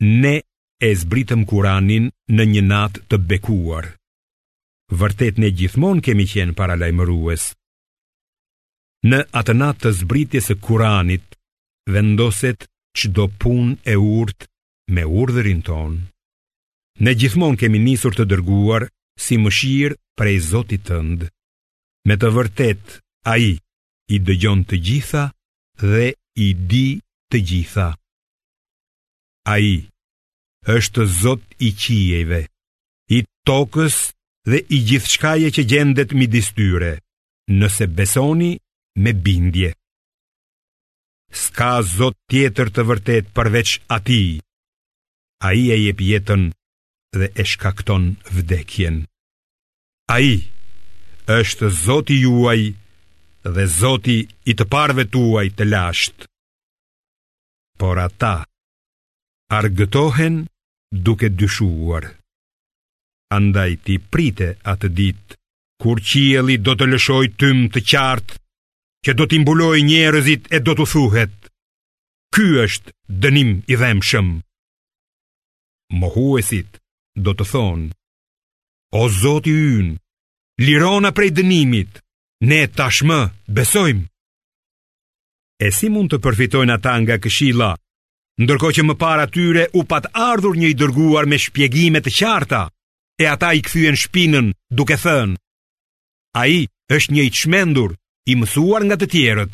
Ne e zbritëm Kuranin në një natë të bekuar. Vërtet ne gjithmonë kemi qenë paralajmërues. Në atë natë të zbritjes së Kuranit vendoset çdo punë e urtë me urdhërin tonë. Ne gjithmonë kemi nisur të dërguar si mëshirë prej Zotit tënd. Me të vërtetë ai i dëgjon të gjitha dhe i di të gjitha. Ai është Zot i qiejve, i tokës dhe i gjithçkaje që gjendet midis tyre, nëse besoni me bindje. S'ka Zot tjetër të vërtetë përveç atij, ai e jep jetën dhe e shkakton vdekjen. Ai është Zoti juaj dhe Zoti i të parëve tuaj të lashtë. Por ata argëtohen duke dyshuar. Andaj ti prite atë ditë kur qielli do të lëshojë tym të qartë që do t'i mbulojë njerëzit e do t'u thuhet. Ky është dënim i dhembshëm. Mohuesit do të thonë, o zoti ynë, lirona prej dënimit, ne tashmë besojmë. E si mund të përfitojnë ata nga këshilla, ndërkohë që më parë atyre u pat ardhur një i dërguar me shpjegime të qarta, e ata i kthyen shpinën duke thënë, ai është një i çmendur, i mësuar nga të tjerët.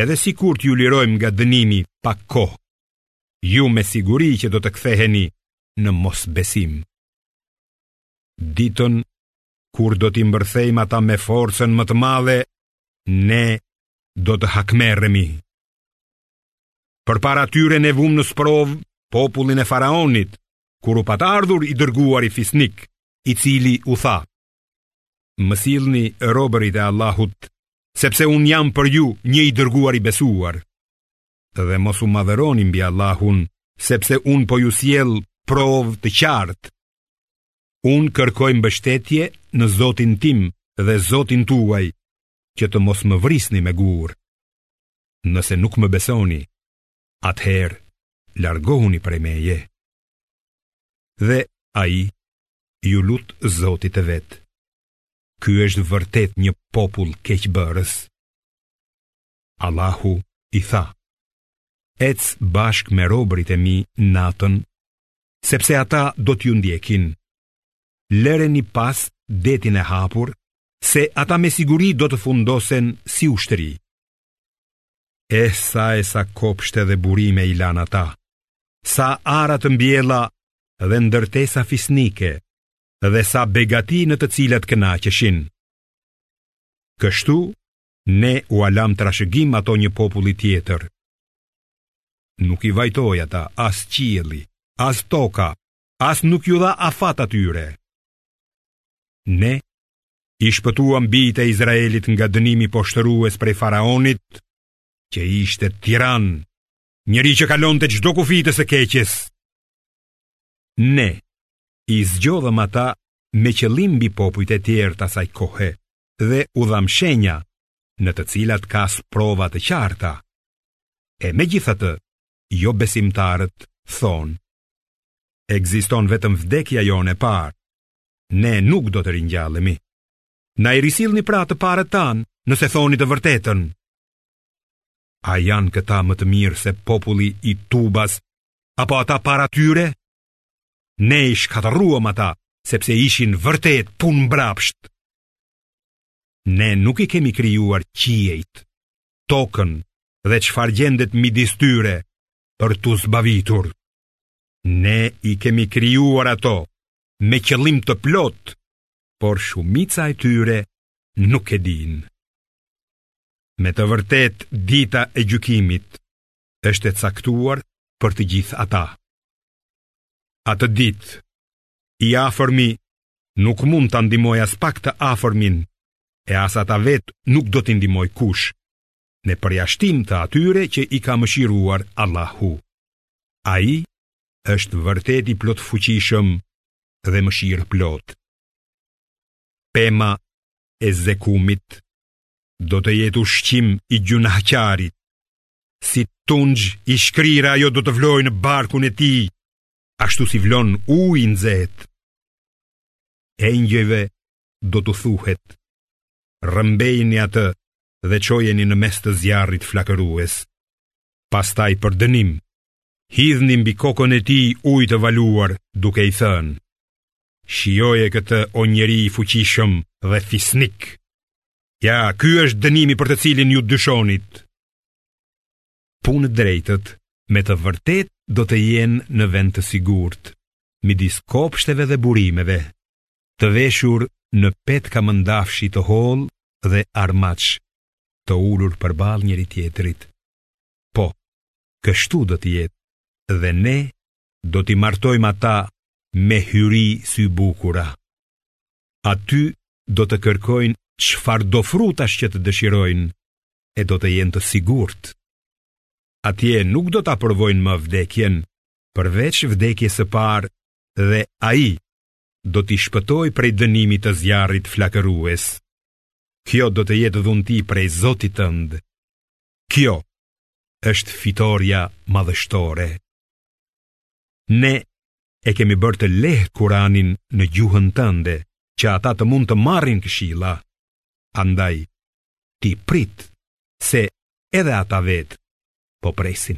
Edhe sikur t'ju lirojmë nga dënimi pak kohë, ju me siguri që do të ktheheni në mosbesim. ditën kur do t'i mbërthejmë ata me forcën më të madhe, ne do të hakmerremi. Përpara tyre ne vumë në sprovë popullin e faraonit, kur u pat ardhur i dërguari fisnik, i cili u tha, Më sillni robërit e Allahut, sepse unë jam për ju një i dërguar i besuar, dhe mos u madhëroni mbi Allahun, sepse unë po ju sjell provë të qartë, Unë kërkoj mbështetje në Zotin tim dhe Zotin tuaj, që të mos më vrisni me gurë. Nëse nuk më besoni, atëherë largohuni prej meje. Dhe ai iu lut Zotit të vet. Ky është vërtet një popull keqbërës. Allahu i tha: Ec bashkë me robërit e mi natën Sepse ata do t'ju ndjekin. Lëreni pas detin e hapur, se ata me siguri do të fundosen si ushtëri. E sa e sa kopshte dhe burime i lanë ata, sa ara të mbjella dhe ndërtesa fisnike, dhe sa begati në të cilat kënaqeshin. Kështu, Ne ua lamë trashëgim ato një populli tjetër. Nuk i vajtoi ata as qielli, as toka, as nuk iu dha afat atyre. Ne i shpëtuam bijtë e Izraelit nga dënimi poshtërues prej faraonit, që ishte tiran, njeri që kalonte çdo kufi të së keqes. Ne i zgjodhëm ata me qëllim mbi popujt e tjerë të asaj kohe, dhe u dhamë shenja në të cilat ka sprova të qarta. E megjithatë, jobesimtarët thonë, ekziston vetëm vdekja jonë e parë, ne nuk do të ringjallemi. Na i risillni pra të parët tanë, nëse thoni të vërtetën. A janë këta më të mirë se populli i Tubas, apo ata para tyre? Ne i shkatërruam ata sepse ishin vërtet punëmbrapshtë. Ne nuk i kemi krijuar qiejt, tokën dhe çfarë gjendet midis tyre për t'u zbavitur. Ne i kemi krijuar ato me qëllim të plotë, por shumica e tyre nuk e dinë. Me të vërtetë dita e gjykimit është e caktuar për të gjithë ata. Atë ditë, i afërmi nuk mund ta ndihmojë aspak të afërmin, e as ata vetë nuk do t'i ndihmojë kush, me përjashtim të atyre që i ka mëshiruar Allahu. Ai është vërtet i plotfuqishëm dhe mëshirëplotë. Pema e Zekumit do të jetë ushqim i gjynahqarit, si tunxh i shkrirë ajo do të vlojë në barkun e tij, ashtu si vlon ujë i nxehtë. Engjëjve do t'u thuhet, rrëmbejeni atë dhe çojeni në mes të zjarrit flakërues, pastaj për dënim, hidhni mbi kokën e tij ujë të valuar duke i thënë, Shijoje këtë o njeri i fuqishëm dhe fisnik. Ja, ky është dënimi për të cilin ju dyshonit. Punëdrejtët me të vërtetë do të jenë në vend të sigurt, midis kopshteve dhe burimeve, të veshur në petka mëndafshi të hollë dhe armaç, të ulur përballë njëri-tjetrit. Po, kështu do të jetë, dhe ne do t'i martojmë ata me hyri sybukura. Aty do të kërkojnë çfarëdo frutash që të dëshirojnë e do të jenë të sigurt. Atje nuk do ta provojnë më vdekjen, përveç vdekjes së parë dhe ai do t'i shpëtojë prej dënimit të zjarrit flakërues. Kjo do të jetë dhunti prej Zotit tënd. Kjo është fitorja madhështore. Ne e kemi bërë të lehtë Kur'anin në gjuhën tënde, që ata të mund të marrin këshilla. Andaj, ti prit se edhe ata vetë po presin.